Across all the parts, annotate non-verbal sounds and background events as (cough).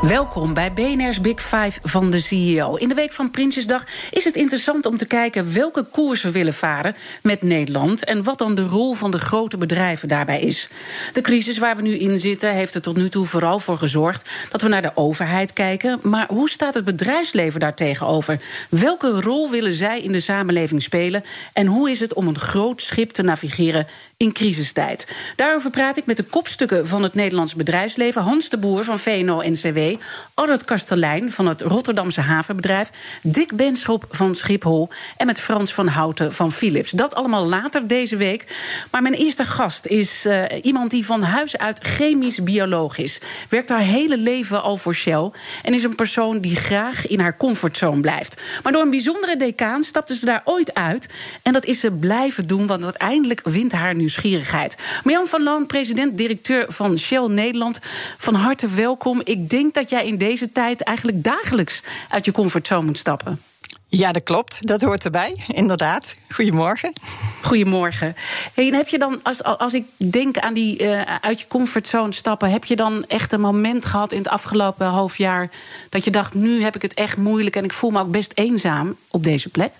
Welkom bij BNR's Big Five van de CEO. In de week van Prinsjesdag is het interessant om te kijken welke koers we willen varen met Nederland en wat dan de rol van de grote bedrijven daarbij is. De crisis waar we nu in zitten heeft er tot nu toe vooral voor gezorgd dat we naar de overheid kijken. Maar hoe staat het bedrijfsleven daar tegenover? Welke rol willen zij in de samenleving spelen? En hoe is het om een groot schip te navigeren in crisistijd? Daarover praat ik met de kopstukken van het Nederlands bedrijfsleven. Hans de Boer van VNO-NCW. Arnold Kastelein van het Rotterdamse havenbedrijf, Dick Benschop van Schiphol en met Frans van Houten van Philips. Dat allemaal later deze week. Maar mijn eerste gast is uh, iemand die van huis uit chemisch bioloog is. Werkt haar hele leven al voor Shell en is een persoon die graag in haar comfortzone blijft. Maar door een bijzondere decaan stapte ze daar ooit uit en dat is ze blijven doen, want uiteindelijk wint haar nieuwsgierigheid. Marjan van Loon, president-directeur van Shell Nederland, van harte welkom. Ik denk dat jij in deze tijd eigenlijk dagelijks uit je comfortzone moet stappen. Ja, dat klopt. Dat hoort erbij, inderdaad. Goedemorgen. Goedemorgen. Hey, en heb je dan, als, als ik denk aan die uh, uit je comfortzone stappen, heb je dan echt een moment gehad in het afgelopen half jaar dat je dacht: nu heb ik het echt moeilijk en ik voel me ook best eenzaam op deze plek?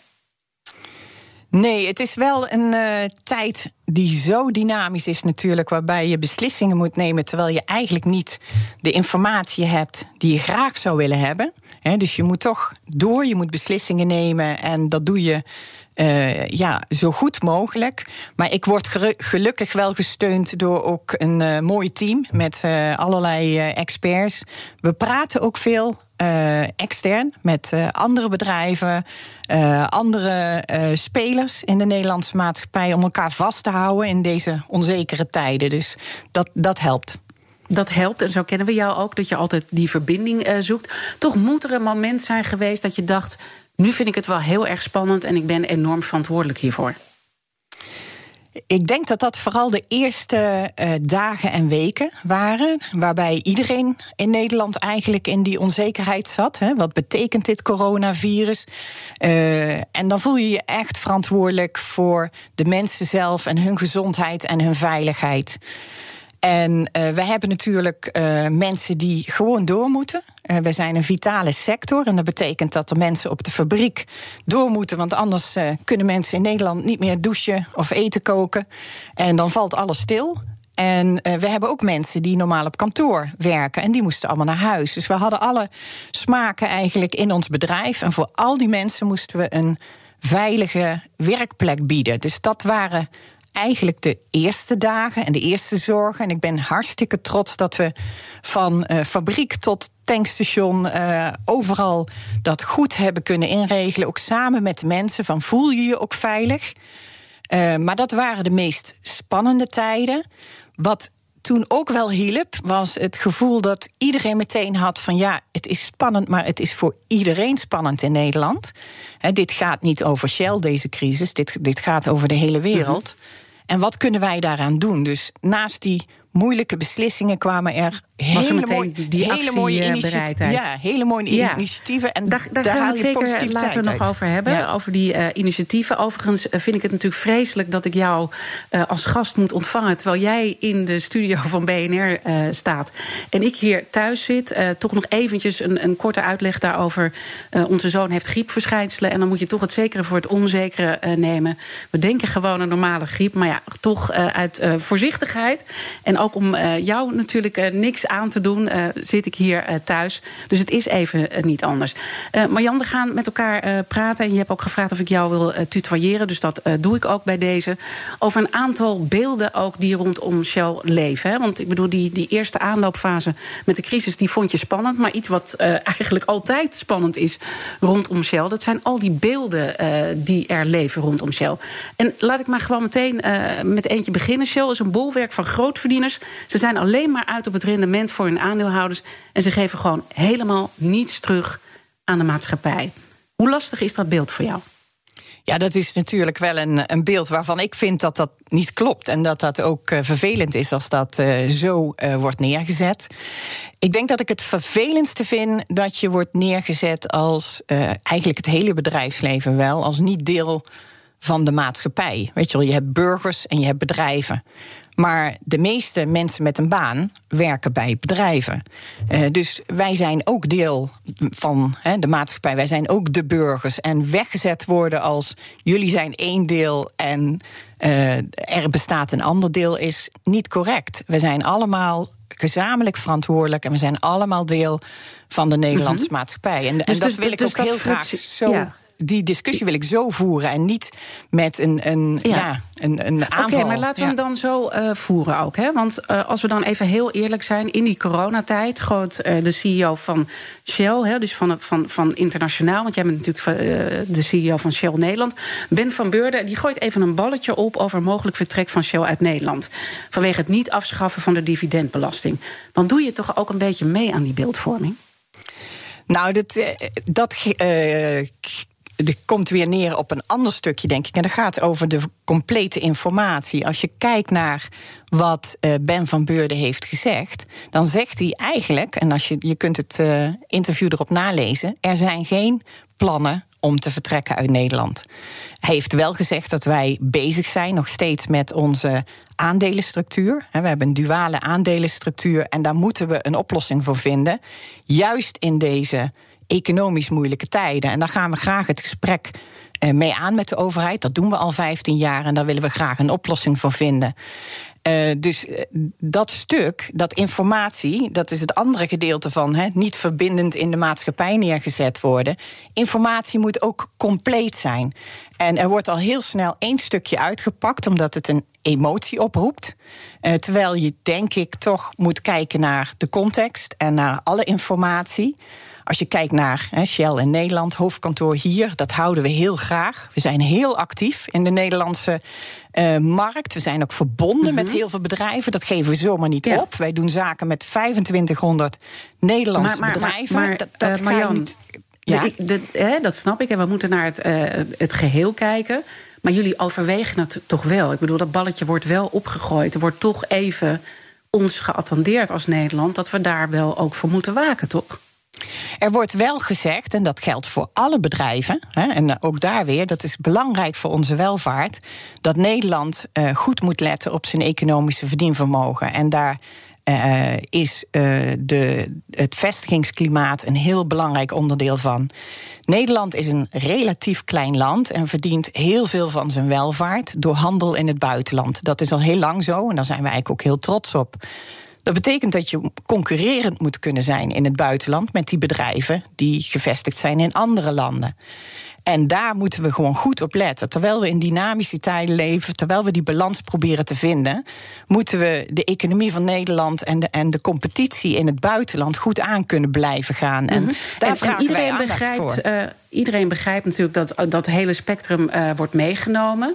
Nee, het is wel een uh, tijd die zo dynamisch is natuurlijk, waarbij je beslissingen moet nemen terwijl je eigenlijk niet de informatie hebt die je graag zou willen hebben. He, dus je moet toch door, je moet beslissingen nemen en dat doe je uh, ja, zo goed mogelijk. Maar ik word gelukkig wel gesteund door ook een uh, mooi team met uh, allerlei experts. We praten ook veel extern met andere bedrijven, andere spelers in de Nederlandse maatschappij om elkaar vast te houden in deze onzekere tijden. Dus dat, dat helpt. Dat helpt en zo kennen we jou ook, dat je altijd die verbinding zoekt. Toch moet er een moment zijn geweest dat je dacht: nu vind ik het wel heel erg spannend en ik ben enorm verantwoordelijk hiervoor. Ik denk dat dat vooral de eerste uh, dagen en weken waren. Waarbij iedereen in Nederland eigenlijk in die onzekerheid zat. Hè. Wat betekent dit coronavirus? Uh, en dan voel je je echt verantwoordelijk voor de mensen zelf en hun gezondheid en hun veiligheid. En uh, we hebben natuurlijk uh, mensen die gewoon door moeten. Uh, we zijn een vitale sector en dat betekent dat de mensen op de fabriek door moeten, want anders kunnen mensen in Nederland niet meer douchen of eten koken. En dan valt alles stil. En we hebben ook mensen die normaal op kantoor werken en die moesten allemaal naar huis. Dus we hadden alle smaken eigenlijk in ons bedrijf. En voor al die mensen moesten we een veilige werkplek bieden. Dus dat waren eigenlijk de eerste dagen en de eerste zorgen. En ik ben hartstikke trots dat we van uh, fabriek tot tankstation uh, overal dat goed hebben kunnen inregelen. Ook samen met de mensen van voel je je ook veilig. Uh, maar dat waren de meest spannende tijden. Wat toen ook wel hielp, was het gevoel dat iedereen meteen had van ja, het is spannend, maar het is voor iedereen spannend in Nederland. Dit gaat niet over Shell, deze crisis, dit, dit gaat over de hele wereld. -hmm. En wat kunnen wij daaraan doen? Dus naast die moeilijke beslissingen kwamen er hele, mooi, die hele mooie initiatieven. Ja, hele mooie ja. initiatieven. En daar, daar, daar gaan we het zeker later nog over hebben. Ja. Over die uh, initiatieven. Overigens vind ik het natuurlijk vreselijk dat ik jou uh, als gast moet ontvangen. Terwijl jij in de studio van BNR uh, staat. En ik hier thuis zit. toch nog eventjes een, een korte uitleg daarover. onze zoon heeft griepverschijnselen. En dan moet je toch het zekere voor het onzekere nemen. We denken gewoon een normale griep. Maar ja, toch uit voorzichtigheid. En ook om jou natuurlijk niks aan te doen, uh, zit ik hier thuis. Dus het is even niet anders. Marjan, we gaan met elkaar praten. En je hebt ook gevraagd of ik jou wil tutoyeren. Dus dat doe ik ook bij deze. Over een aantal beelden ook die rondom Shell leven. Hè? Want ik bedoel, die, die eerste aanloopfase met de crisis... die vond je spannend. Maar iets wat eigenlijk altijd spannend is rondom Shell... dat zijn al die beelden die er leven rondom Shell. En laat ik maar gewoon meteen met eentje beginnen. Shell is een bolwerk van grootverdieners Ze zijn alleen maar uit op het rendement voor hun aandeelhouders. En ze geven gewoon helemaal niets terug aan de maatschappij. Hoe lastig is dat beeld voor jou? Ja, dat is natuurlijk wel een, een beeld waarvan ik vind dat dat niet klopt. En dat dat ook uh, vervelend is als dat uh, zo uh, wordt neergezet. Ik denk dat ik het vervelendste vind dat je wordt neergezet als eigenlijk het hele bedrijfsleven wel, als niet deel van de maatschappij. Weet je wel, je hebt burgers en je hebt bedrijven. Maar de meeste mensen met een baan werken bij bedrijven. Uh, dus wij zijn ook deel van hè, de maatschappij. Wij zijn ook de burgers. En weggezet worden als jullie zijn één deel en uh, er bestaat een ander deel is niet correct. We zijn allemaal gezamenlijk verantwoordelijk en we zijn allemaal deel van de Nederlandse mm -hmm. maatschappij. En, dus, en dat dus, wil ik dus ook heel graag zo. Ja die discussie wil ik zo voeren en niet met een, een, ja. ja een, een aanval. Oké, maar laten we hem dan zo uh, voeren ook. Hè? Want uh, als we dan even heel eerlijk zijn, in die coronatijd goot uh, de CEO van Shell, hè, dus van, van, van internationaal, want jij bent natuurlijk de CEO van Shell Nederland, Ben van Beurden, die gooit even een balletje op over mogelijk vertrek van Shell uit Nederland. Vanwege het niet afschaffen van de dividendbelasting. Dan doe je toch ook een beetje mee aan die beeldvorming? Nou, dat, dat uh, dit komt weer neer op een ander stukje, denk ik. En dat gaat over de complete informatie. Als je kijkt naar wat uh, Ben van Beurden heeft gezegd, dan zegt hij eigenlijk, en als je, je kunt het uh, interview erop nalezen, er zijn geen plannen om te vertrekken uit Nederland. Hij heeft wel gezegd dat wij bezig zijn nog steeds met onze aandelenstructuur. We hebben een duale aandelenstructuur en daar moeten we een oplossing voor vinden. Juist in deze economisch moeilijke tijden. En daar gaan we graag het gesprek eh, mee aan met de overheid. Dat doen we al 15 jaar en daar willen we graag een oplossing voor vinden. Uh, dus uh, dat stuk, dat informatie, dat is het andere gedeelte van hè, niet verbindend in de maatschappij neergezet worden. Informatie moet ook compleet zijn. En er wordt al heel snel één stukje uitgepakt, omdat het een emotie oproept. Terwijl je, denk ik, toch moet kijken naar de context en naar alle informatie. Als je kijkt naar he, Shell in Nederland, hoofdkantoor hier, dat houden we heel graag. We zijn heel actief in de Nederlandse uh, markt. We zijn ook verbonden -hmm. met heel veel bedrijven. Dat geven we zomaar niet ja. op. Wij doen zaken met 2500 Nederlandse maar, maar, bedrijven. Maar, dat, dat uh, Marjan, niet. Ja? De, de, hè, dat snap ik. En we moeten naar het, uh, het geheel kijken. Maar jullie overwegen het toch wel. Ik bedoel, dat balletje wordt wel opgegooid. Er wordt toch even ons geattendeerd als Nederland dat we daar wel ook voor moeten waken, toch? Er wordt wel gezegd, en dat geldt voor alle bedrijven, hè, en ook daar weer, dat is belangrijk voor onze welvaart, dat Nederland uh, goed moet letten op zijn economische verdienvermogen. En daar uh, is uh, de, het vestigingsklimaat een heel belangrijk onderdeel van. Nederland is een relatief klein land en verdient heel veel van zijn welvaart door handel in het buitenland. Dat is al heel lang zo en daar zijn we eigenlijk ook heel trots op. Dat betekent dat je concurrerend moet kunnen zijn in het buitenland met die bedrijven die gevestigd zijn in andere landen. En daar moeten we gewoon goed op letten. Terwijl we in dynamische tijden leven, terwijl we die balans proberen te vinden, moeten we de economie van Nederland en de, en de competitie in het buitenland goed aan kunnen blijven gaan. En, mm-hmm. daar en, en iedereen begrijpt, uh, iedereen begrijpt natuurlijk dat dat hele spectrum uh, wordt meegenomen.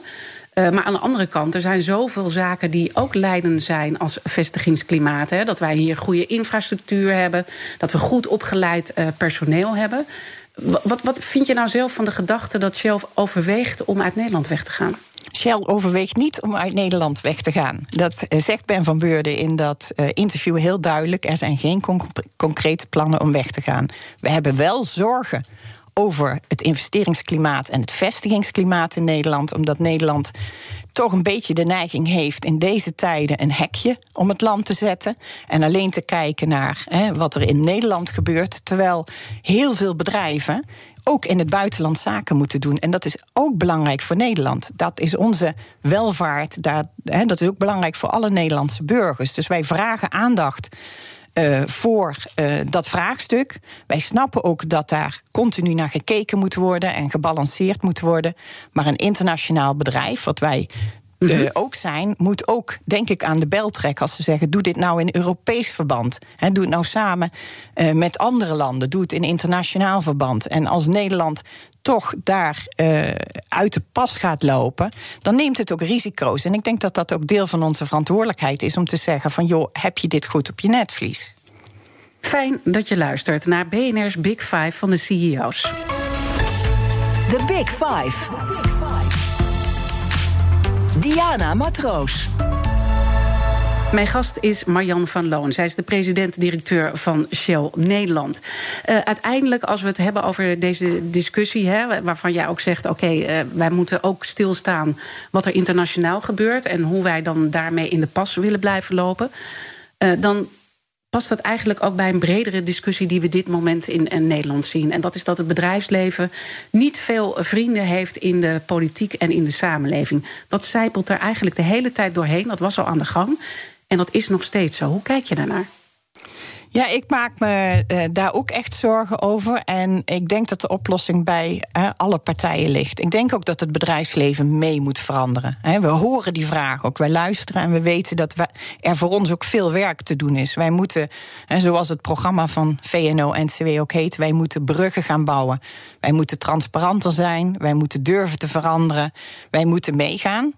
Uh, maar aan de andere kant, er zijn zoveel zaken die ook leidend zijn als vestigingsklimaat. Hè, dat wij hier goede infrastructuur hebben, dat we goed opgeleid uh, personeel hebben. Wat, wat vind je nou zelf van de gedachte dat Shell overweegt om uit Nederland weg te gaan? Shell overweegt niet om uit Nederland weg te gaan. Dat zegt Ben van Beurden in dat interview heel duidelijk. Er zijn geen conc concrete plannen om weg te gaan. We hebben wel zorgen over het investeringsklimaat en het vestigingsklimaat in Nederland. Omdat Nederland toch een beetje de neiging heeft in deze tijden een hekje om het land te zetten. En alleen te kijken naar hè, wat er in Nederland gebeurt. Terwijl heel veel bedrijven ook in het buitenland zaken moeten doen. En dat is ook belangrijk voor Nederland. Dat is onze welvaart. Hè, dat is ook belangrijk voor alle Nederlandse burgers. Dus wij vragen aandacht uh, voor uh, dat vraagstuk. Wij snappen ook dat daar continu naar gekeken moet worden en gebalanceerd moet worden. Maar een internationaal bedrijf, wat wij uh, ook zijn, moet ook, denk ik, aan de bel trekken als ze zeggen: doe dit nou in Europees verband. He, doe het nou samen uh, met andere landen. Doe het in internationaal verband. En als Nederland toch daar uh, uit de pas gaat lopen, dan neemt het ook risico's. En ik denk dat dat ook deel van onze verantwoordelijkheid is om te zeggen: van joh, heb je dit goed op je netvlies? Fijn dat je luistert naar BNR's Big Five van de CEO's. The Big Five. Diana Matroos. Mijn gast is Marjan van Loon. Zij is de president-directeur van Shell Nederland. Uh, uiteindelijk, als we het hebben over deze discussie, hè, waarvan jij ook zegt: oké, uh, wij moeten ook stilstaan wat er internationaal gebeurt en hoe wij dan daarmee in de pas willen blijven lopen. Uh, dan past dat eigenlijk ook bij een bredere discussie die we dit moment in, in, Nederland zien. En dat is dat het bedrijfsleven niet veel vrienden heeft in de politiek en in de samenleving. Dat zijpelt er eigenlijk de hele tijd doorheen. Dat was al aan de gang. En dat is nog steeds zo. Hoe kijk je daarnaar? Ja, ik maak me uh, daar ook echt zorgen over. En ik denk dat de oplossing bij alle partijen ligt. Ik denk ook dat het bedrijfsleven mee moet veranderen. We horen die vraag ook. Wij luisteren en we weten dat er voor ons ook veel werk te doen is. Wij moeten, en zoals het programma van VNO-NCW ook heet, wij moeten bruggen gaan bouwen. Wij moeten transparanter zijn. Wij moeten durven te veranderen. Wij moeten meegaan.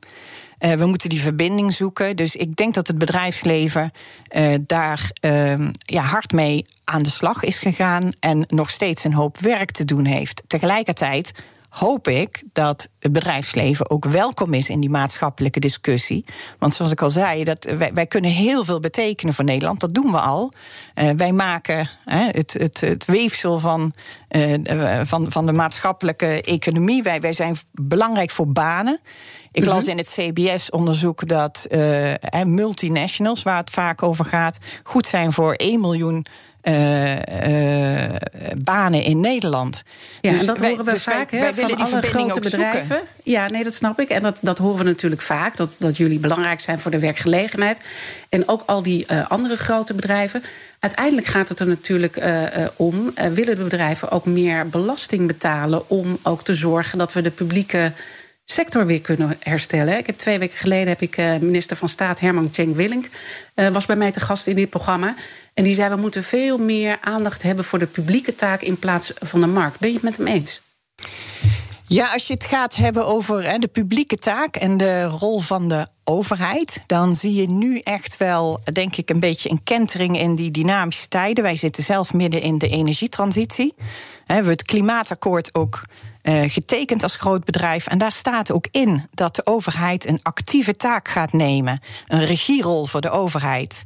Uh, we moeten die verbinding zoeken. Dus ik denk dat het bedrijfsleven uh, daar uh, ja, hard mee aan de slag is gegaan en nog steeds een hoop werk te doen heeft. Tegelijkertijd hoop ik dat het bedrijfsleven ook welkom is in die maatschappelijke discussie. Want zoals ik al zei, dat wij, kunnen heel veel betekenen voor Nederland. Dat doen we al. Uh, wij maken het, het, het, weefsel van, van, van de maatschappelijke economie. Wij, wij zijn belangrijk voor banen. Ik las mhm. in het CBS-onderzoek dat uh, multinationals, waar het vaak over gaat, goed zijn voor 1 miljoen uh, uh, banen in Nederland. Ja, dus en dat horen we dus vaak wij van alle grote bedrijven. Zoeken. Ja, nee, dat snap ik. En dat, dat horen we natuurlijk vaak. Dat, dat jullie belangrijk zijn voor de werkgelegenheid. En ook al die uh, andere grote bedrijven. Uiteindelijk gaat het er natuurlijk om. willen de bedrijven ook meer belasting betalen om ook te zorgen dat we de publieke sector weer kunnen herstellen. Ik heb twee weken geleden heb ik uh, minister van Staat Herman Tjeng Willink uh, was bij mij te gast in dit programma. En die zei: we moeten veel meer aandacht hebben voor de publieke taak in plaats van de markt. Ben je het met hem eens? Ja, als je het gaat hebben over de publieke taak en de rol van de overheid, dan zie je nu echt wel, denk ik, een beetje een kentering in die dynamische tijden. Wij zitten zelf midden in de energietransitie. We hebben het klimaatakkoord ook uh, getekend als groot bedrijf. En daar staat ook in dat de overheid een actieve taak gaat nemen. Een regierol voor de overheid.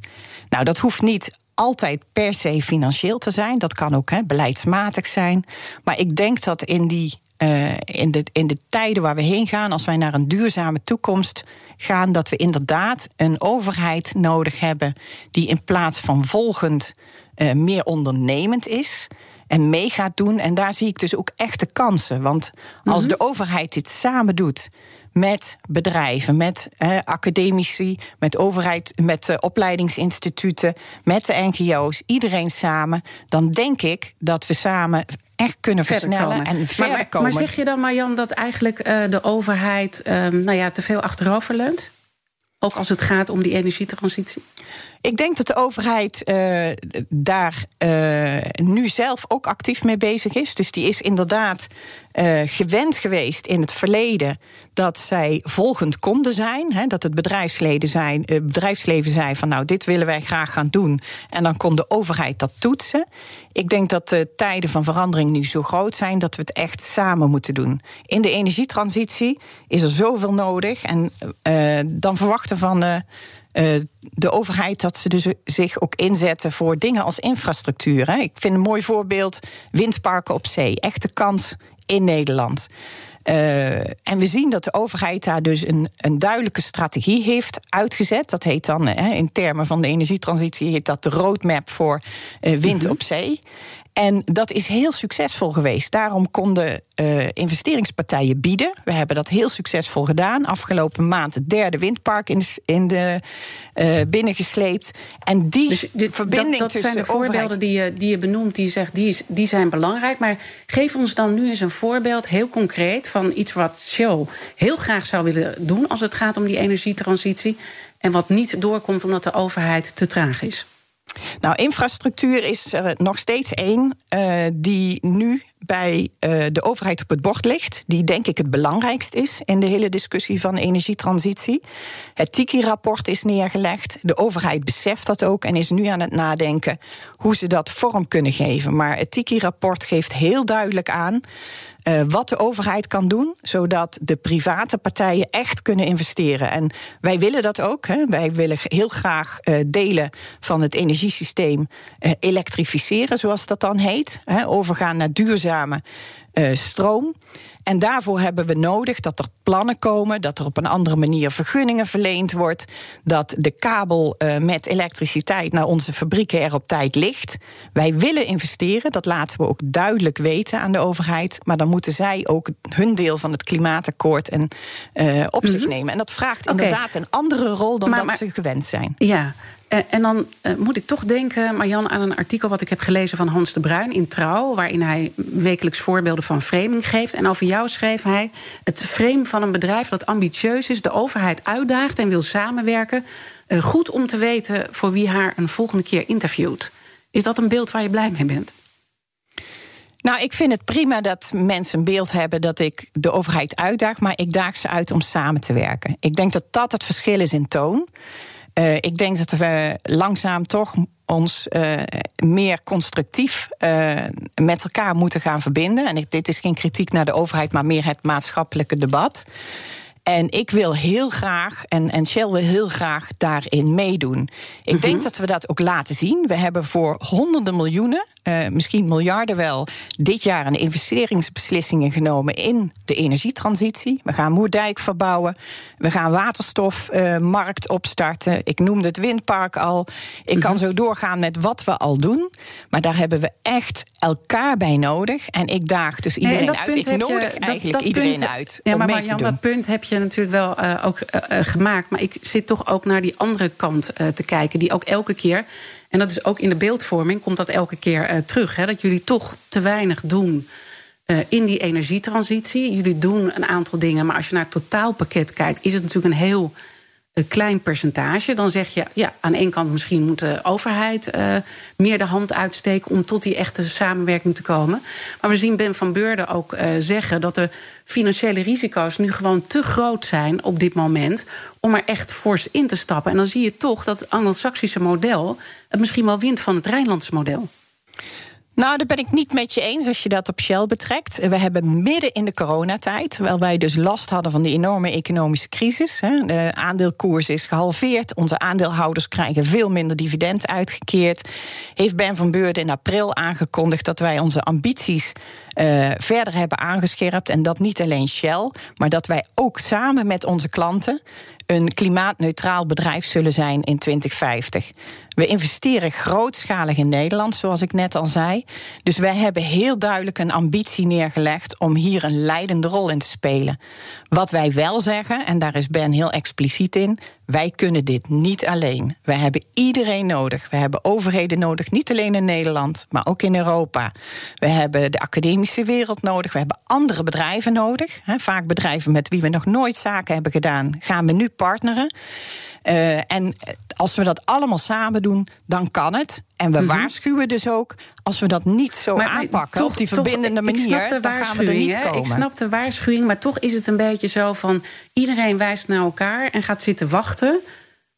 Nou, dat hoeft niet altijd per se financieel te zijn. Dat kan ook hè, beleidsmatig zijn. Maar ik denk dat in die. Uh, in, de, in de tijden waar we heen gaan, als wij naar een duurzame toekomst gaan, dat we inderdaad een overheid nodig hebben die in plaats van volgend uh, meer ondernemend is en mee gaat doen. En daar zie ik dus ook echte kansen. Want als mhm. de overheid dit samen doet met bedrijven, met academici, met overheid, met uh, opleidingsinstituten, met de NGO's, iedereen samen, dan denk ik dat we samen echt kunnen versnellen en verder maar, komen. Maar zeg je dan, Marjan, dat eigenlijk uh, de overheid uh, nou ja, te veel achterover leunt? Ook als het gaat om die energietransitie? Ik denk dat de overheid uh, daar uh, nu zelf ook actief mee bezig is. Dus die is inderdaad uh, gewend geweest in het verleden dat zij volgend konden zijn. Hè, dat het bedrijfsleden zijn, bedrijfsleven zei van nou, dit willen wij graag gaan doen. En dan kon de overheid dat toetsen. Ik denk dat de tijden van verandering nu zo groot zijn dat we het echt samen moeten doen. In de energietransitie is er zoveel nodig. En dan verwachten van de overheid dat ze dus zich ook inzetten voor dingen als infrastructuur. Hè. Ik vind een mooi voorbeeld windparken op zee. Echte kans in Nederland. Uh, en we zien dat de overheid daar dus een, een duidelijke strategie heeft uitgezet. Dat heet dan in termen van de energietransitie heet dat de roadmap voor uh, wind mm op zee. En dat is heel succesvol geweest. Daarom konden uh, investeringspartijen bieden. We hebben dat heel succesvol gedaan. Afgelopen maand het derde windpark in de, in de uh, binnengesleept. En die dus dit, verbinding dat, dat zijn de voorbeelden die je, die je benoemt, die zegt die, is, die zijn belangrijk. Maar geef ons dan nu eens een voorbeeld, heel concreet, van iets wat Show heel graag zou willen doen als het gaat om die energietransitie. En wat niet doorkomt omdat de overheid te traag is. Nou, infrastructuur is er nog steeds één uh, die nu bij uh, de overheid op het bord ligt, die denk ik het belangrijkst is in de hele discussie van energietransitie. Het Tiki-rapport is neergelegd. De overheid beseft dat ook en is nu aan het nadenken hoe ze dat vorm kunnen geven. Maar het Tiki-rapport geeft heel duidelijk aan uh, wat de overheid kan doen, zodat de private partijen echt kunnen investeren. En wij willen dat ook. Hè. Wij willen heel graag uh, delen van het energiesysteem uh, elektrificeren, zoals dat dan heet. Hè. Overgaan naar duurzame stroom. En daarvoor hebben we nodig dat er plannen komen, dat er op een andere manier vergunningen verleend wordt, dat de kabel uh, met elektriciteit naar onze fabrieken er op tijd ligt. Wij willen investeren, dat laten we ook duidelijk weten aan de overheid, maar dan moeten zij ook hun deel van het klimaatakkoord en, uh, op zich mhm. nemen. En dat vraagt okay. inderdaad een andere rol dan maar, dat maar, ze gewend zijn. Ja, en dan uh, moet ik toch denken, Marjan, aan een artikel wat ik heb gelezen van Hans de Bruin in Trouw, waarin hij wekelijks voorbeelden van framing geeft. En over jou schreef hij: het frame van een bedrijf dat ambitieus is, de overheid uitdaagt en wil samenwerken. Uh, goed om te weten voor wie haar een volgende keer interviewt. Is dat een beeld waar je blij mee bent? Nou, ik vind het prima dat mensen een beeld hebben dat ik de overheid uitdaag, maar ik daag ze uit om samen te werken. Ik denk dat dat het verschil is in toon. Uh, ik denk dat we langzaam toch ons uh, meer constructief uh, met elkaar moeten gaan verbinden. En dit is geen kritiek naar de overheid, maar meer het maatschappelijke debat. En ik wil heel graag, en, en Shell wil heel graag daarin meedoen. Ik denk mhm. dat we dat ook laten zien. We hebben voor honderden miljoenen uh, misschien miljarden wel, dit jaar een investeringsbeslissingen genomen in de energietransitie. We gaan Moerdijk verbouwen. We gaan waterstofmarkt uh, opstarten. Ik noemde het windpark al. Ik kan mhm. zo doorgaan met wat we al doen. Maar daar hebben we echt elkaar bij nodig. En ik daag dus iedereen nee, uit. Ik nodig je, eigenlijk dat, iedereen punt, uit. Ja, maar Marjan, dat punt heb je natuurlijk wel uh, ook gemaakt. Maar ik zit toch ook naar die andere kant te kijken. Die ook elke keer en dat is ook in de beeldvorming, komt dat elke keer terug. Hè, dat jullie toch te weinig doen in die energietransitie. Jullie doen een aantal dingen, maar als je naar het totaalpakket kijkt, is het natuurlijk een heel een klein percentage. Dan zeg je, ja, aan één kant misschien moet de overheid uh, meer de hand uitsteken om tot die echte samenwerking te komen. Maar we zien Ben van Beurden ook uh, zeggen dat de financiële risico's nu gewoon te groot zijn op dit moment om er echt fors in te stappen. En dan zie je toch dat het Anglo-Saxische model het misschien wel wint van het Rijnlandse model. Nou, daar ben ik niet met je eens als je dat op Shell betrekt. We hebben midden in de coronatijd, terwijl wij dus last hadden van die enorme economische crisis. Hè, de aandeelkoers is gehalveerd. Onze aandeelhouders krijgen veel minder dividend uitgekeerd. Heeft Ben van Beurden in april aangekondigd dat wij onze ambities uh, verder hebben aangescherpt. En dat niet alleen Shell, maar dat wij ook samen met onze klanten een klimaatneutraal bedrijf zullen zijn in 2050. We investeren grootschalig in Nederland, zoals ik net al zei. Dus wij hebben heel duidelijk een ambitie neergelegd om hier een leidende rol in te spelen. Wat wij wel zeggen, en daar is Ben heel expliciet in, wij kunnen dit niet alleen. Wij hebben iedereen nodig. We hebben overheden nodig, niet alleen in Nederland, maar ook in Europa. We hebben de academische wereld nodig. We hebben andere bedrijven nodig. Vaak bedrijven met wie we nog nooit zaken hebben gedaan, gaan we nu partneren. Uh, en als we dat allemaal samen doen, dan kan het. En we mm -hmm. waarschuwen dus ook, als we dat niet zo maar, aanpakken toch, op die verbindende toch, manier, dan gaan we er niet komen. Ik snap de waarschuwing, maar toch is het een beetje zo van iedereen wijst naar elkaar en gaat zitten wachten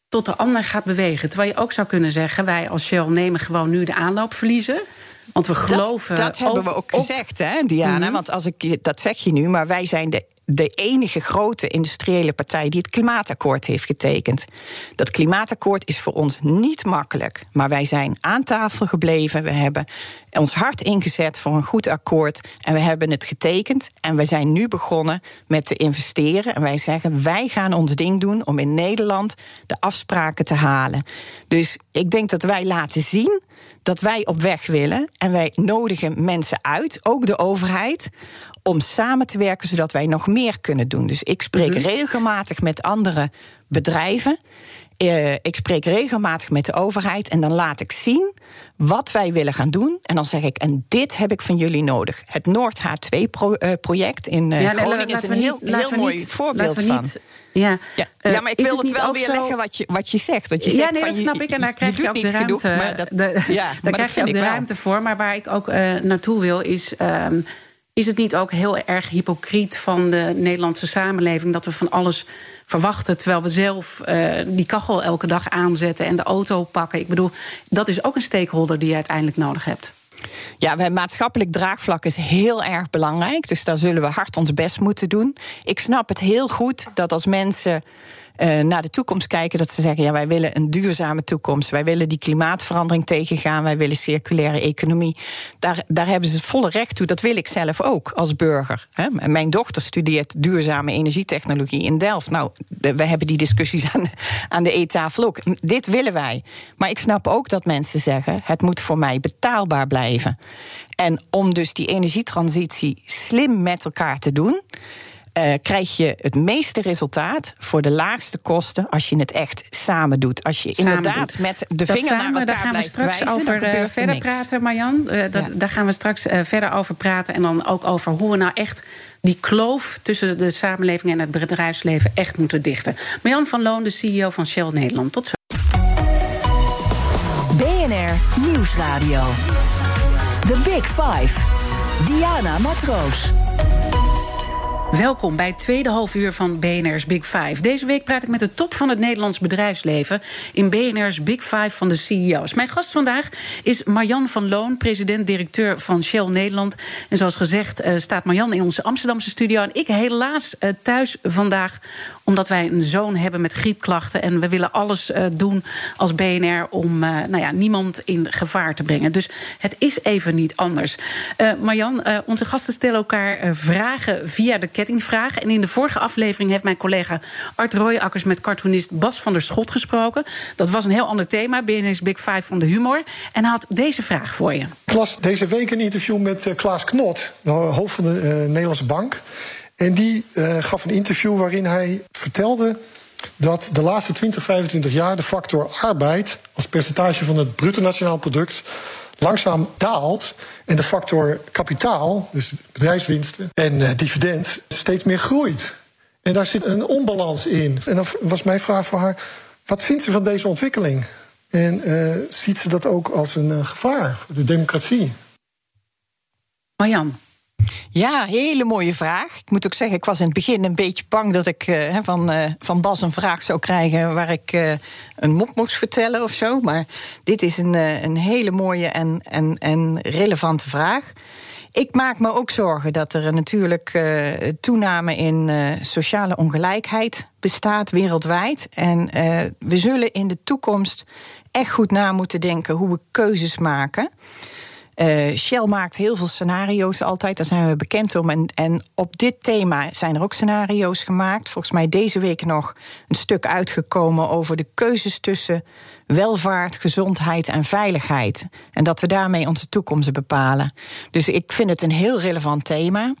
tot de ander gaat bewegen. Terwijl je ook zou kunnen zeggen, wij als Shell nemen gewoon nu de aanloop verliezen. Want we geloven. Dat, dat hebben we ook gezegd, hè, Diana? Mm -hmm. Want als ik, dat zeg je nu, maar wij zijn de de enige grote industriële partij die het klimaatakkoord heeft getekend. Dat klimaatakkoord is voor ons niet makkelijk, maar wij zijn aan tafel gebleven. We hebben ons hard ingezet voor een goed akkoord en we hebben het getekend. En we zijn nu begonnen met te investeren. En wij zeggen: wij gaan ons ding doen om in Nederland de afspraken te halen. Dus ik denk dat wij laten zien dat wij op weg willen. En wij nodigen mensen uit, ook de overheid, om samen te werken zodat wij nog meer kunnen doen. Dus ik spreek mhm. regelmatig met andere bedrijven. Uh, ik spreek regelmatig met de overheid en dan laat ik zien wat wij willen gaan doen. En dan zeg ik, en dit heb ik van jullie nodig. Het Noord H2-project in uh, ja, nee, Groningen is een heel, heel mooi niet, voorbeeld van. Niet, ja, ja. Uh, ja maar ik wil het, het wel weer zo... leggen wat je, wat je zegt. Want je ja, zegt nee, van, dat snap ik. En daar krijg je, je ook de ruimte, genoeg, dat, de, ja, daar krijg je ook de ruimte voor. Maar waar ik ook naartoe wil is... Um, Is het niet ook heel erg hypocriet van de Nederlandse samenleving dat we van alles verwachten terwijl we zelf uh, die kachel elke dag aanzetten en de auto pakken? Ik bedoel, dat is ook een stakeholder die je uiteindelijk nodig hebt. Ja, maatschappelijk draagvlak is heel erg belangrijk. Dus daar zullen we hard ons best moeten doen. Ik snap het heel goed dat als mensen uh, naar de toekomst kijken. Dat ze zeggen, ja, wij willen een duurzame toekomst. Wij willen die klimaatverandering tegengaan. Wij willen circulaire economie. Daar, daar hebben ze het volle recht toe. Dat wil ik zelf ook als burger. Hè. Mijn dochter studeert duurzame energietechnologie in Delft. Nou, we hebben die discussies aan, aan de eettafel ook. Dit willen wij. Maar ik snap ook dat mensen zeggen, het moet voor mij betaalbaar blijven. En om dus die energietransitie slim met elkaar te doen uh, krijg je het meeste resultaat voor de laagste kosten als je het echt samen doet. Als je inderdaad met de vinger samen, naar elkaar daar gaan we straks wijzen, over uh, verder praten, Marjan. Uh, dat, ja. Daar gaan we straks verder over praten. En dan ook over hoe we nou echt die kloof tussen de samenleving en het bedrijfsleven echt moeten dichten. Marjan van Loon, de CEO van Shell Nederland. Tot zo. BNR Nieuwsradio. The Big Five. Diana Matroos. Welkom bij het tweede half uur van BNR's Big Five. Deze week praat ik met de top van het Nederlands bedrijfsleven in BNR's Big Five van de CEO's. Mijn gast vandaag is Marjan van Loon, president-directeur van Shell Nederland. En zoals gezegd uh, staat Marjan in onze Amsterdamse studio. En ik helaas uh, thuis vandaag, omdat wij een zoon hebben met griepklachten. En we willen alles uh, doen als BNR om nou ja, niemand in gevaar te brengen. Dus het is even niet anders. Marjan, onze gasten stellen elkaar vragen via de En in de vorige aflevering heeft mijn collega Art Rooijakkers met cartoonist Bas van der Schot gesproken. Dat was een heel ander thema, BNS Big Five van de humor. En hij had deze vraag voor je. Ik las deze week een interview met uh, Klaas Knot, hoofd van de uh, Nederlandse Bank. En die uh, gaf een interview waarin hij vertelde dat de laatste 20, 25 jaar de factor arbeid als percentage van het bruto nationaal product langzaam daalt en de factor kapitaal, dus bedrijfswinsten en uh, dividend, steeds meer groeit. En daar zit een onbalans in. En dan was mijn vraag voor haar: wat vindt ze van deze ontwikkeling? En uh, ziet ze dat ook als een uh, gevaar voor de democratie? Marjan. Ja, hele mooie vraag. Ik moet ook zeggen, ik was in het begin een beetje bang dat ik uh, van, uh, van Bas een vraag zou krijgen waar ik uh, een mop moest vertellen of zo. Maar dit is een, een hele mooie en, en, en relevante vraag. Ik maak me ook zorgen dat er natuurlijk toename in sociale ongelijkheid bestaat wereldwijd. En we zullen in de toekomst echt goed na moeten denken hoe we keuzes maken. Uh, Shell maakt heel veel scenario's altijd, daar zijn we bekend om. En, en op dit thema zijn er ook scenario's gemaakt. Volgens mij deze week nog een stuk uitgekomen over de keuzes tussen welvaart, gezondheid en veiligheid. En dat we daarmee onze toekomst bepalen. Dus ik vind het een heel relevant thema.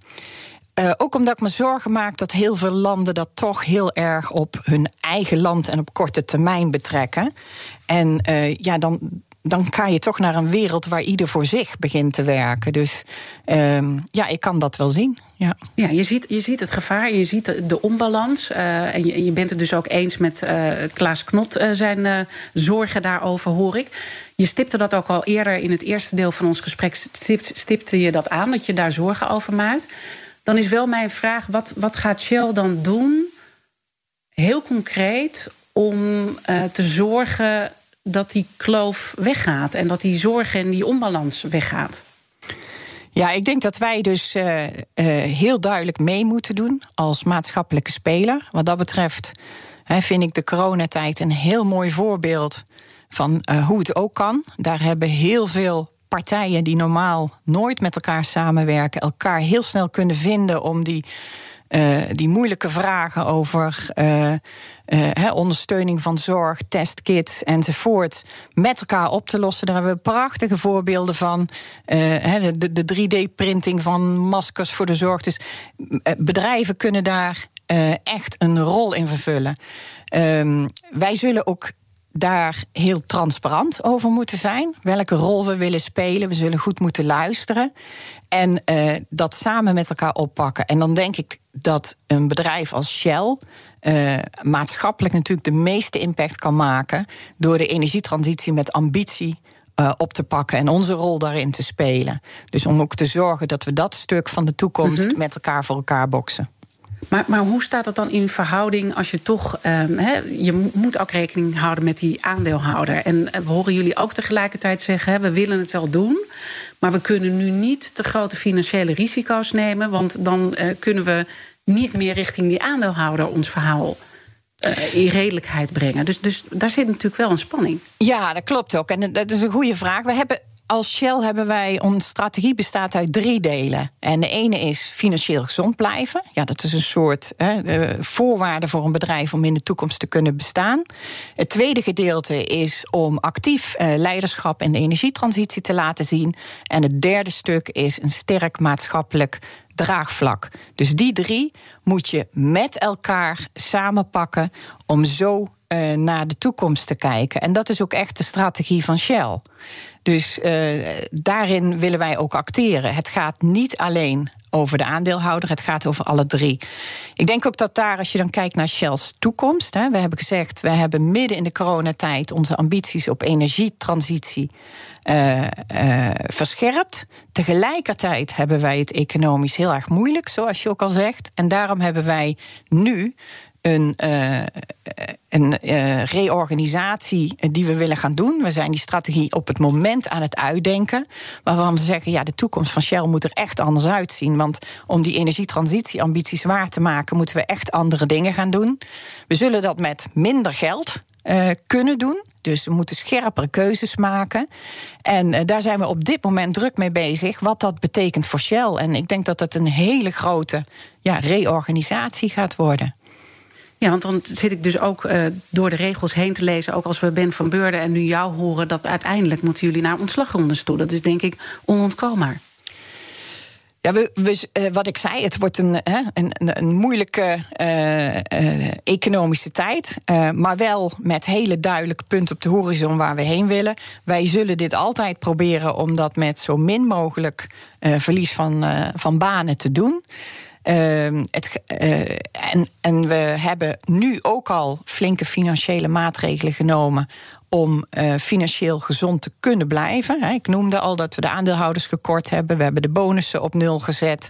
Uh, ook omdat ik me zorgen maak dat heel veel landen dat toch heel erg op hun eigen land en op korte termijn betrekken. En uh, ja, dan, dan ga je toch naar een wereld waar ieder voor zich begint te werken. Dus um, ja, ik kan dat wel zien. Ja, ja je, ziet, je ziet het gevaar, je ziet de, onbalans. Uh, en, je, bent het dus ook eens met uh, Klaas Knot uh, zijn zorgen daarover, hoor ik. Je stipte dat ook al eerder in het eerste deel van ons gesprek. Stipte je dat aan, dat je daar zorgen over maakt. Dan is wel mijn vraag, wat, wat gaat Shell dan doen... heel concreet om te zorgen dat die kloof weggaat en dat die zorg en die onbalans weggaat? Ja, ik denk dat wij dus uh, uh, heel duidelijk mee moeten doen als maatschappelijke speler. Wat dat betreft hè, vind ik de coronatijd een heel mooi voorbeeld van uh, hoe het ook kan. Daar hebben heel veel partijen die normaal nooit met elkaar samenwerken, elkaar heel snel kunnen vinden om die, die moeilijke vragen over uh, ondersteuning van zorg, testkits enzovoort, met elkaar op te lossen. Daar hebben we prachtige voorbeelden van. De, de 3D-printing van maskers voor de zorg. Dus bedrijven kunnen daar echt een rol in vervullen. Um, wij zullen ook daar heel transparant over moeten zijn. Welke rol we willen spelen. We zullen goed moeten luisteren. En uh, dat samen met elkaar oppakken. En dan denk ik dat een bedrijf als Shell uh, maatschappelijk natuurlijk de meeste impact kan maken door de energietransitie met ambitie uh, op te pakken en onze rol daarin te spelen. Dus om ook te zorgen dat we dat stuk van de toekomst met elkaar voor elkaar boksen. Maar, maar hoe staat dat dan in verhouding als je toch. Um, je moet ook rekening houden met die aandeelhouder. En we horen jullie ook tegelijkertijd zeggen: we willen het wel doen. Maar we kunnen nu niet te grote financiële risico's nemen. Want dan uh, kunnen we niet meer richting die aandeelhouder ons verhaal uh, in redelijkheid brengen. Dus, dus daar zit natuurlijk wel een spanning. Ja, dat klopt ook. En dat is een goede vraag. We hebben als Shell hebben wij, onze strategie bestaat uit drie delen. En de ene is financieel gezond blijven. Ja, dat is een soort hè, voorwaarde voor een bedrijf om in de toekomst te kunnen bestaan. Het tweede gedeelte is om actief eh, leiderschap in de energietransitie te laten zien. En het derde stuk is een sterk maatschappelijk draagvlak. Dus die drie moet je met elkaar samenpakken om zo uh, naar de toekomst te kijken. En dat is ook echt de strategie van Shell. Dus uh, daarin willen wij ook acteren. Het gaat niet alleen over de aandeelhouder, het gaat over alle drie. Ik denk ook dat daar, als je dan kijkt naar Shell's toekomst, hè, we hebben gezegd, we hebben midden in de coronatijd onze ambities op energietransitie uh, verscherpt. Tegelijkertijd hebben wij het economisch heel erg moeilijk, zoals je ook al zegt. En daarom hebben wij nu een, uh, een uh, reorganisatie die we willen gaan doen. We zijn die strategie op het moment aan het uitdenken. Waarvan we zeggen, ja, de toekomst van Shell moet er echt anders uitzien. Want om die energietransitieambities waar te maken, moeten we echt andere dingen gaan doen. We zullen dat met minder geld uh, kunnen doen. Dus we moeten scherpere keuzes maken. En daar zijn we op dit moment druk mee bezig. Wat dat betekent voor Shell. En ik denk dat dat een hele grote ja, reorganisatie gaat worden. Ja, want dan zit ik dus ook uh, door de regels heen te lezen. Ook als we Ben van Beurden en nu jou horen. dat uiteindelijk moeten jullie naar ontslagrondes toe. Dat is denk ik onontkoombaar. Ja, we, uh, wat ik zei, het wordt een, een, een, moeilijke uh, economische tijd. maar wel met hele duidelijke punten op de horizon waar we heen willen. Wij zullen dit altijd proberen om dat met zo min mogelijk verlies van, van banen te doen. Uh, het, uh, en, en we hebben nu ook al flinke financiële maatregelen genomen om uh, financieel gezond te kunnen blijven. Ik noemde al dat we de aandeelhouders gekort hebben. We hebben de bonussen op nul gezet.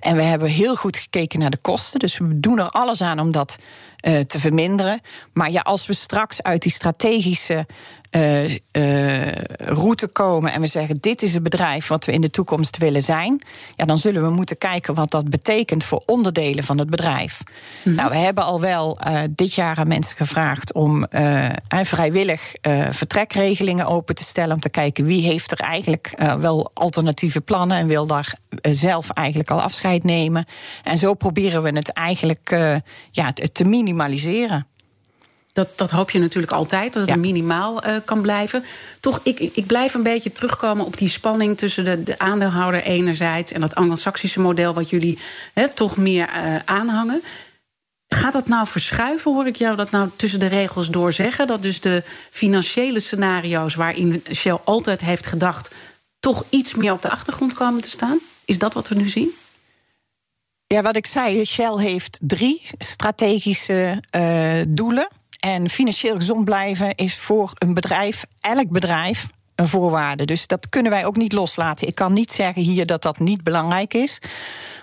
En we hebben heel goed gekeken naar de kosten. Dus we doen er alles aan om dat uh, te verminderen. Maar ja, als we straks uit die strategische uh, uh, route komen en we zeggen: dit is het bedrijf wat we in de toekomst willen zijn, ja, dan zullen we moeten kijken wat dat betekent voor onderdelen van het bedrijf. Mm. Nou, we hebben al wel uh, dit jaar aan mensen gevraagd om vrijwillig vertrekregelingen open te stellen, om te kijken wie heeft er eigenlijk wel alternatieve plannen en wil daar zelf eigenlijk al afscheid nemen. En zo proberen we het eigenlijk ja, te minimaliseren. Dat, dat hoop je natuurlijk altijd, dat het ja. minimaal uh, kan blijven. Toch, ik, ik blijf een beetje terugkomen op die spanning tussen de, de aandeelhouder enerzijds en dat Anglo-Saxische model wat jullie he, toch meer uh, aanhangen. Gaat dat nou verschuiven, hoor ik jou dat nou tussen de regels door zeggen? Dat dus de financiële scenario's waarin Shell altijd heeft gedacht, toch iets meer op de achtergrond komen te staan? Is dat wat we nu zien? Ja, wat ik zei, Shell heeft drie strategische uh, doelen. En financieel gezond blijven is voor een bedrijf, elk bedrijf, een voorwaarde. Dus dat kunnen wij ook niet loslaten. Ik kan niet zeggen hier dat dat niet belangrijk is.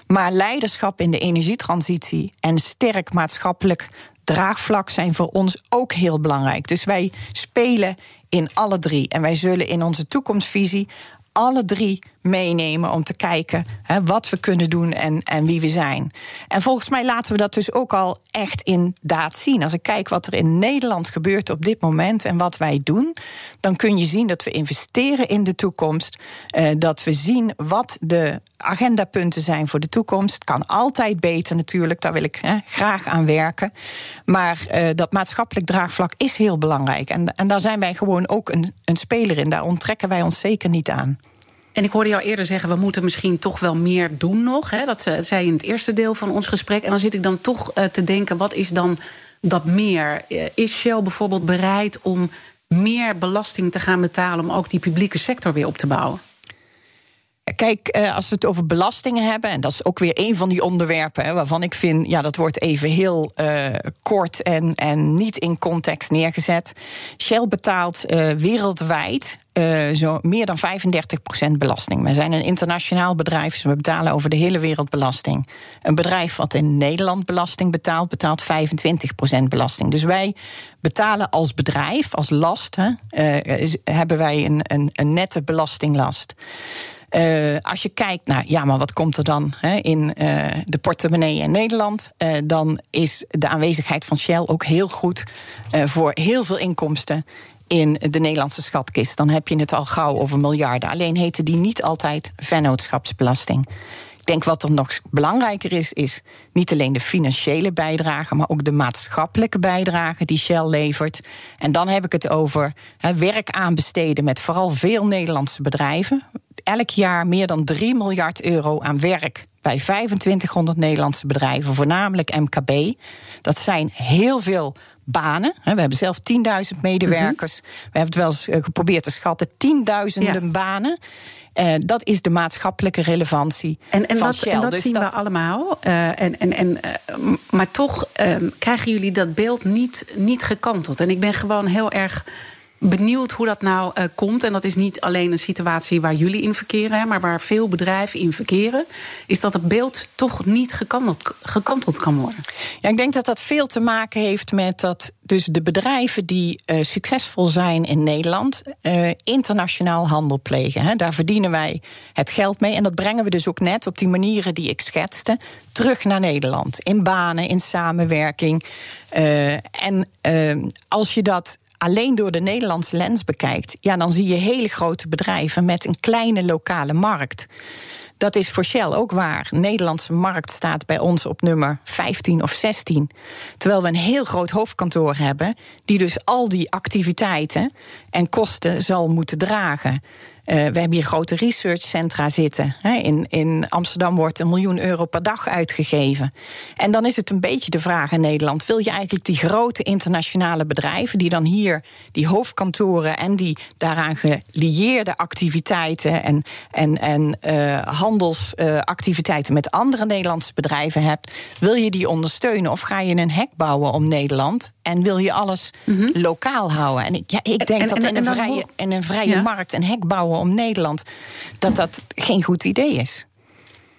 Maar leiderschap in de energietransitie en sterk maatschappelijk draagvlak zijn voor ons ook heel belangrijk. Dus wij spelen in alle drie. En wij zullen in onze toekomstvisie alle drie meenemen om te kijken hè, wat we kunnen doen en, en wie we zijn. En volgens mij laten we dat dus ook al echt in daad zien. Als ik kijk wat er in Nederland gebeurt op dit moment en wat wij doen, dan kun je zien dat we investeren in de toekomst. Eh, dat we zien wat de agendapunten zijn voor de toekomst. Kan altijd beter natuurlijk, daar wil ik hè, graag aan werken. Maar uh, dat maatschappelijk draagvlak is heel belangrijk. En, en daar zijn wij gewoon ook een, een speler in. Daar onttrekken wij ons zeker niet aan. En ik hoorde jou eerder zeggen, we moeten misschien toch wel meer doen nog. Hè? Dat zei je in het eerste deel van ons gesprek. En dan zit ik dan toch uh, te denken, wat is dan dat meer? Uh, is Shell bijvoorbeeld bereid om meer belasting te gaan betalen... om ook die publieke sector weer op te bouwen? Kijk, eh, als we het over belastingen hebben, en dat is ook weer een van die onderwerpen hè, waarvan ik vind, ja, dat wordt even heel uh, kort en, en niet in context neergezet. Shell betaalt uh, wereldwijd zo meer dan 35% belasting. We zijn een internationaal bedrijf, dus we betalen over de hele wereld belasting. Een bedrijf wat in Nederland belasting betaalt, betaalt 25% belasting. Dus wij betalen als bedrijf, als last, hè, hebben wij een, een, een nette belastinglast. Uh, als je kijkt naar, ja, maar wat komt er dan hè, in uh, de portemonnee in Nederland? Uh, dan is de aanwezigheid van Shell ook heel goed voor heel veel inkomsten in de Nederlandse schatkist. Dan heb je het al gauw over miljarden. Alleen heten die niet altijd vennootschapsbelasting. Ik denk wat er nog belangrijker is, is niet alleen de financiële bijdrage, maar ook de maatschappelijke bijdrage die Shell levert. En dan heb ik het over he, werk aanbesteden met vooral veel Nederlandse bedrijven. Elk jaar meer dan 3 miljard euro aan werk bij 2500 Nederlandse bedrijven, voornamelijk MKB. Dat zijn heel veel banen. We hebben zelf 10.000 medewerkers. Mm-hmm. We hebben het wel eens eh, geprobeerd te schatten. Tienduizenden ja. banen. Uh, dat is de maatschappelijke relevantie en, en van dat, Shell. En dat dus zien dat... we allemaal. Uh, en, en, en, uh, maar toch krijgen jullie dat beeld niet, niet gekanteld. En ik ben gewoon heel erg benieuwd hoe dat nou uh, komt. En dat is niet alleen een situatie waar jullie in verkeren, maar waar veel bedrijven in verkeren. Is dat het beeld toch niet gekanteld, kan worden? Ja, ik denk dat dat veel te maken heeft met dat dus de bedrijven die uh, succesvol zijn in Nederland uh, internationaal handel plegen. Hè. Daar verdienen wij het geld mee. En dat brengen we dus ook net op die manieren die ik schetste terug naar Nederland. In banen, in samenwerking. en als je dat alleen door de Nederlandse lens bekijkt, ja, dan zie je hele grote bedrijven met een kleine lokale markt. Dat is voor Shell ook waar. De Nederlandse markt staat bij ons op nummer 15 of 16. Terwijl we een heel groot hoofdkantoor hebben, die dus al die activiteiten en kosten zal moeten dragen. Uh, we hebben hier grote researchcentra zitten. In, in Amsterdam wordt een miljoen euro per dag uitgegeven. En dan is het een beetje de vraag in Nederland: wil je eigenlijk die grote internationale bedrijven, die dan hier die hoofdkantoren en die daaraan gelieerde activiteiten en, en, en uh, handelsactiviteiten uh, met andere Nederlandse bedrijven hebt, wil je die ondersteunen of ga je een hek bouwen om Nederland? En wil je alles mm-hmm. lokaal houden? En ik, ja, ik denk en, dat en, in, een vrije, in een vrije ja. markt een hek bouwen om Nederland, dat dat geen goed idee is.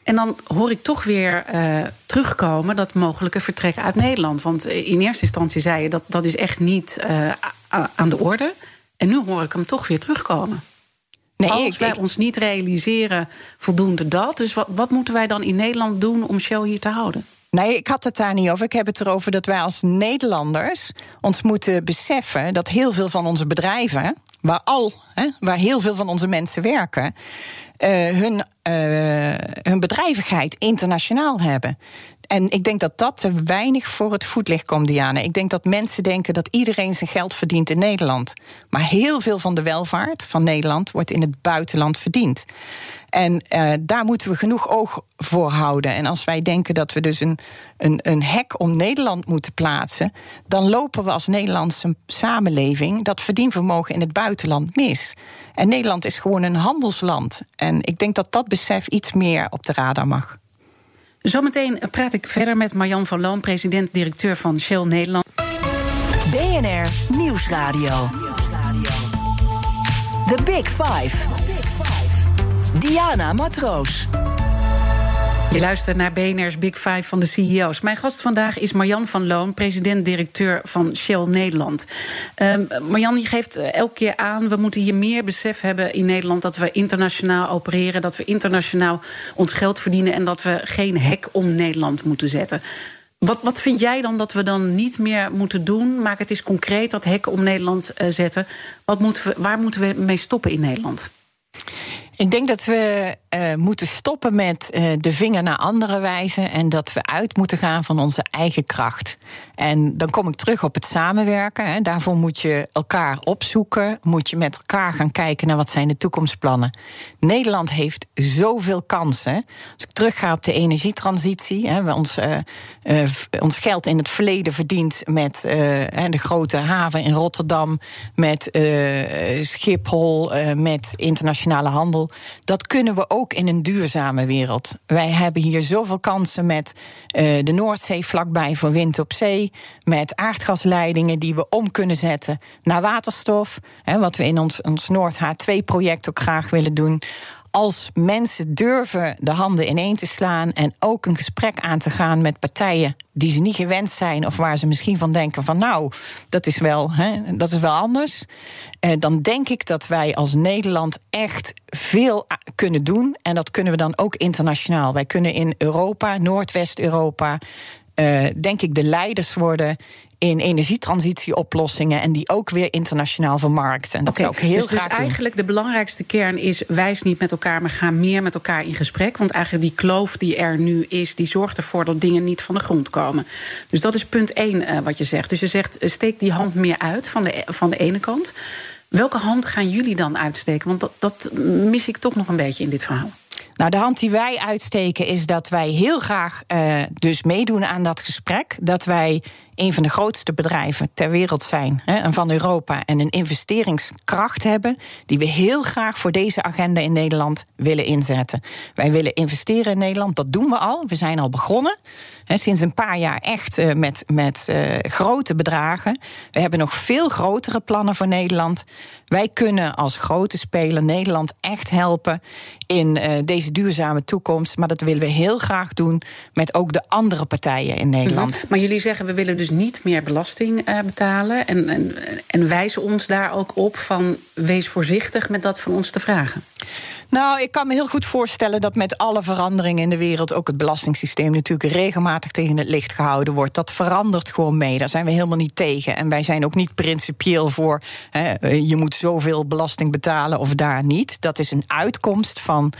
En dan hoor ik toch weer uh, terugkomen dat mogelijke vertrek uit Nederland. Want in eerste instantie zei je dat dat is echt niet uh, aan de orde. En nu hoor ik hem toch weer terugkomen. Nee, Als ik, wij ik... ons niet realiseren voldoende dat. Dus wat, wat moeten wij dan in Nederland doen om Shell hier te houden? Nee, ik had het daar niet over. Ik heb het erover dat wij als Nederlanders ons moeten beseffen dat heel veel van onze bedrijven, waar al, hè, waar heel veel van onze mensen werken, uh, hun, uh, hun bedrijvigheid internationaal hebben. En ik denk dat dat te weinig voor het voetlicht komt, Diana. Ik denk dat mensen denken dat iedereen zijn geld verdient in Nederland. Maar heel veel van de welvaart van Nederland wordt in het buitenland verdiend. En uh, daar moeten we genoeg oog voor houden. En als wij denken dat we dus een, een, een hek om Nederland moeten plaatsen, dan lopen we als Nederlandse samenleving dat verdienvermogen in het buitenland mis. En Nederland is gewoon een handelsland. En ik denk dat dat besef iets meer op de radar mag. Zometeen praat ik verder met Marjan van Loon, president-directeur van Shell Nederland. BNR Nieuwsradio. The Big Five. Diana Matroos. Je luistert naar BNR's Big Five van de CEO's. Mijn gast vandaag is Marjan van Loon, president-directeur van Shell Nederland. Uh, Marjan, je geeft elke keer aan, we moeten hier meer besef hebben in Nederland dat we internationaal opereren, dat we internationaal ons geld verdienen en dat we geen hek om Nederland moeten zetten. Wat, wat vind jij dan dat we dan niet meer moeten doen? Maak het eens concreet, dat hek om Nederland uh, zetten. Wat moeten we, waar moeten we mee stoppen in Nederland? Ik denk dat we uh, moeten stoppen met uh, de vinger naar andere wijzen en dat we uit moeten gaan van onze eigen kracht. En dan kom ik terug op het samenwerken. Hè. Daarvoor moet je elkaar opzoeken, moet je met elkaar gaan kijken naar wat zijn de toekomstplannen. Nederland heeft zoveel kansen. Als ik terugga op de energietransitie, hè, we ons, uh, ons geld in het verleden verdiend met de grote haven in Rotterdam, met Schiphol, met internationale handel. Dat kunnen we ook in een duurzame wereld. Wij hebben hier zoveel kansen met uh, de Noordzee vlakbij voor wind op zee. Met aardgasleidingen die we om kunnen zetten naar waterstof. Hè, wat we in ons, ons Noord H2-project ook graag willen doen als mensen durven de handen ineen te slaan en ook een gesprek aan te gaan met partijen die ze niet gewend zijn of waar ze misschien van denken van nou, dat is wel, hè, dat is wel anders, eh, dan denk ik dat wij als Nederland echt veel kunnen doen en dat kunnen we dan ook internationaal. Wij kunnen in Europa, Noordwest-Europa, uh, denk ik de leiders worden in energietransitieoplossingen en die ook weer internationaal vermarkten. En dat okay, ook heel dus, dus graag dus eigenlijk de belangrijkste kern is: wijs niet met elkaar, maar ga meer met elkaar in gesprek. Want eigenlijk die kloof die er nu is, die zorgt ervoor dat dingen niet van de grond komen. Dus dat is punt één uh, wat je zegt. Dus je zegt: uh, steek die hand meer uit van de, van de ene kant. Welke hand gaan jullie dan uitsteken? Want dat, dat mis ik toch nog een beetje in dit verhaal. Nou, de hand die wij uitsteken is dat wij heel graag uh, dus meedoen aan dat gesprek. Dat wij een van de grootste bedrijven ter wereld zijn hè, en van Europa en een investeringskracht hebben die we heel graag voor deze agenda in Nederland willen inzetten. Wij willen investeren in Nederland, dat doen we al. We zijn al begonnen. Hè, sinds een paar jaar echt uh, met, met uh, grote bedragen. We hebben nog veel grotere plannen voor Nederland. Wij kunnen als grote speler Nederland echt helpen in uh, deze duurzame toekomst. Maar dat willen we heel graag doen met ook de andere partijen in Nederland. Maar jullie zeggen we willen dus niet meer belasting uh, betalen. En, en, en wijzen ons daar ook op van wees voorzichtig met dat van ons te vragen. Nou, ik kan me heel goed voorstellen dat met alle veranderingen in de wereld ook het belastingssysteem natuurlijk regelmatig tegen het licht gehouden wordt. Dat verandert gewoon mee. Daar zijn we helemaal niet tegen. En wij zijn ook niet principieel voor hè, je moet zoveel belasting betalen of daar niet. Dat is een uitkomst van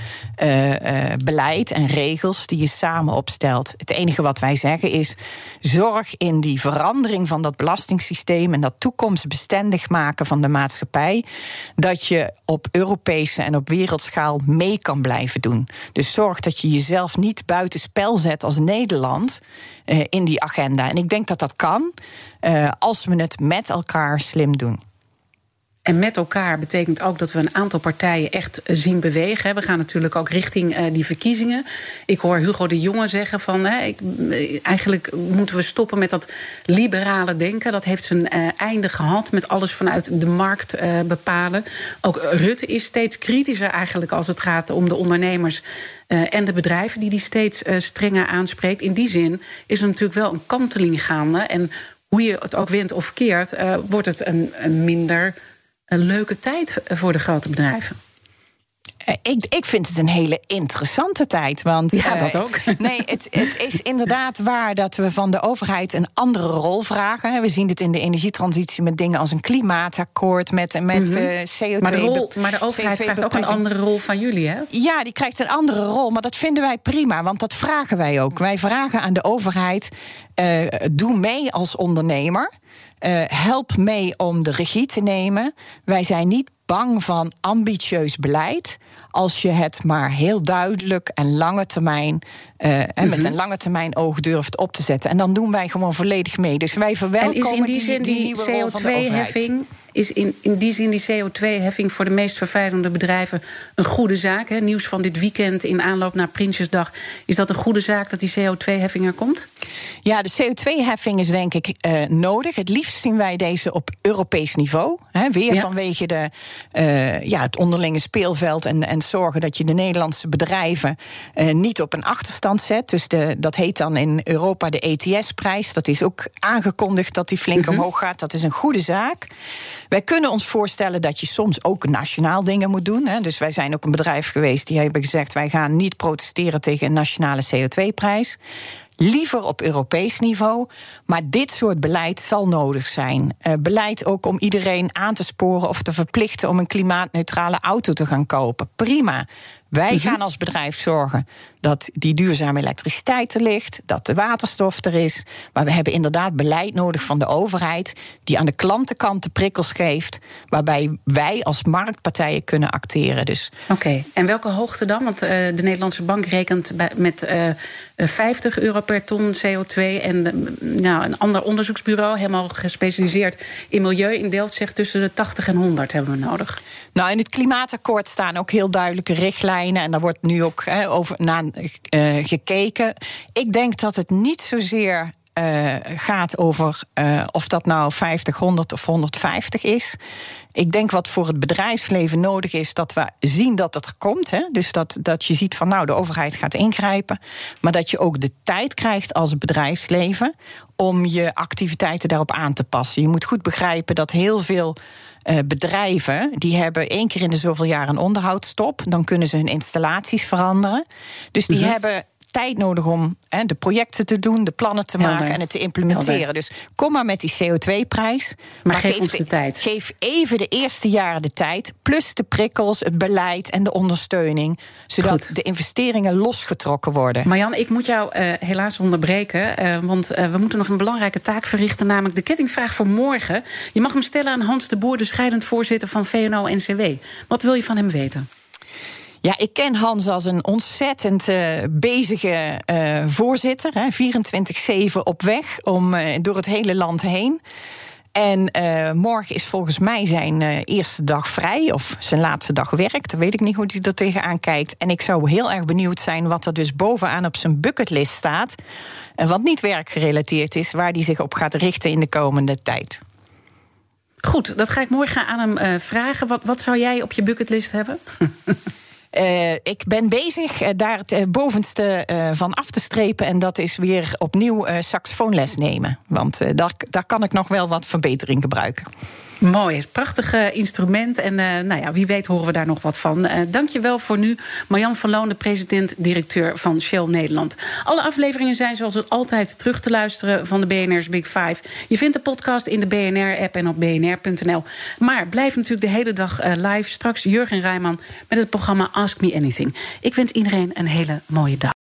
uh, uh, beleid en regels die je samen opstelt. Het enige wat wij zeggen is: zorg in die verandering van dat belastingssysteem en dat toekomstbestendig maken van de maatschappij, dat je op Europese en op wereldschaal mee kan blijven doen. Dus zorg dat je jezelf niet buitenspel zet als Nederland uh, in die agenda. En ik denk dat dat kan uh, als we het met elkaar slim doen. En met elkaar betekent ook dat we een aantal partijen echt eh, zien bewegen. We gaan natuurlijk ook richting uh, die verkiezingen. Ik hoor Hugo de Jonge zeggen van... Ik, eigenlijk moeten we stoppen met dat liberale denken. Dat heeft zijn einde gehad met alles vanuit de markt bepalen. Ook Rutte is steeds kritischer eigenlijk als het gaat om de ondernemers... en de bedrijven die die steeds strenger aanspreekt. In die zin is er natuurlijk wel een kanteling gaande. En hoe je het ook wint of keert, wordt het een minder een leuke tijd voor de grote bedrijven. Eh, ik, ik vind het een hele interessante tijd. Want, ja, dat ook. Uh, (laughs) nee, het, het is inderdaad waar dat we van de overheid een andere rol vragen. We zien dit in de energietransitie met dingen als een klimaatakkoord, met, met mm -hmm. uh, CO2. Maar de, rol, maar de overheid CO2 vraagt ook een andere rol van jullie, hè? Ja, die krijgt een andere rol. Maar dat vinden wij prima, want dat vragen wij ook. Wij vragen aan de overheid: uh, doe mee als ondernemer. Uh, help mee om de regie te nemen. Wij zijn niet bang van ambitieus beleid als je het maar heel duidelijk en lange termijn uh, en mm -hmm. met een lange termijn oog durft op te zetten. En dan doen wij gewoon volledig mee. Dus wij verwelkomen en is in die, die zin die, die CO2-heffing is in, in die zin die CO2-heffing voor de meest vervuilende bedrijven een goede zaak. Hè? Nieuws van dit weekend in aanloop naar Prinsjesdag. Is dat een goede zaak dat die CO2-heffing er komt? Ja, de CO2-heffing is denk ik uh, nodig. Het liefst zien wij deze op Europees niveau. Hè? Weer ja. vanwege de, uh, ja, het onderlinge speelveld en, en zorgen dat je de Nederlandse bedrijven uh, niet op een achterstand zet. Dus de, dat heet dan in Europa de ETS-prijs. Dat is ook aangekondigd dat die flink -hmm. omhoog gaat. Dat is een goede zaak. Wij kunnen ons voorstellen dat je soms ook nationaal dingen moet doen. Hè. Dus wij zijn ook een bedrijf geweest die hebben gezegd: wij gaan niet protesteren tegen een nationale CO2-prijs. Liever op Europees niveau. Maar dit soort beleid zal nodig zijn. Uh, beleid ook om iedereen aan te sporen of te verplichten om een klimaatneutrale auto te gaan kopen. Prima. Wij -hmm. gaan als bedrijf zorgen dat die duurzame elektriciteit er ligt, dat de waterstof er is. Maar we hebben inderdaad beleid nodig van de overheid die aan de klantenkant de prikkels geeft, waarbij wij als marktpartijen kunnen acteren. Dus. Oké, okay. en welke hoogte dan? Want uh, de Nederlandse Bank rekent bij, met uh, 50 euro per ton CO2 en uh, nou, een ander onderzoeksbureau, helemaal gespecialiseerd in milieu in Delft, zegt tussen de 80 en 100 hebben we nodig. Nou, in het klimaatakkoord staan ook heel duidelijke richtlijnen. En daar wordt nu ook over uh, gekeken. Ik denk dat het niet zozeer uh, gaat over of dat nou 50, 100 of 150 is. Ik denk wat voor het bedrijfsleven nodig is, dat we zien dat het er komt. Hè? Dus dat, dat je ziet van nou, de overheid gaat ingrijpen. Maar dat je ook de tijd krijgt als bedrijfsleven om je activiteiten daarop aan te passen. Je moet goed begrijpen dat heel veel. Uh, bedrijven die hebben één keer in de zoveel jaar een onderhoudsstop. Dan kunnen ze hun installaties veranderen. Dus die mhm. hebben tijd nodig om hè, de projecten te doen, de plannen te maken en het te implementeren. Dus kom maar met die CO2-prijs. Maar, geef, ons de, tijd. Geef even de eerste jaren de tijd, plus de prikkels, het beleid en de ondersteuning, zodat de investeringen losgetrokken worden. Marjan, ik moet jou uh, helaas onderbreken, uh, want uh, we moeten nog een belangrijke taak verrichten, namelijk de kettingvraag voor morgen. Je mag hem stellen aan Hans de Boer, de scheidend voorzitter van VNO-NCW. Wat wil je van hem weten? Ja, ik ken Hans als een ontzettend uh, bezige uh, voorzitter. 24-7 op weg om, uh, door het hele land heen. En morgen is volgens mij zijn eerste dag vrij of zijn laatste dag werk. Dan weet ik niet hoe hij er tegenaan kijkt. En ik zou heel erg benieuwd zijn wat er dus bovenaan op zijn bucketlist staat. En wat niet werkgerelateerd is, waar hij zich op gaat richten in de komende tijd. Goed, dat ga ik morgen aan hem vragen. Wat, wat zou jij op je bucketlist hebben? (laughs) Uh, ik ben bezig uh, daar het uh, bovenste van af te strepen. En dat is weer opnieuw saxofoonles nemen. Want daar, daar kan ik nog wel wat verbetering gebruiken. Mooi, prachtig instrument. En uh, nou ja, wie weet horen we daar nog wat van. Uh, Dank je wel voor nu. Marjan van Loon, de president-directeur van Shell Nederland. Alle afleveringen zijn zoals altijd terug te luisteren van de BNR's Big Five. Je vindt de podcast in de BNR-app en op bnr.nl. Maar blijf natuurlijk de hele dag uh, live. Straks Jurgen Rijman met het programma Ask Me Anything. Ik wens iedereen een hele mooie dag.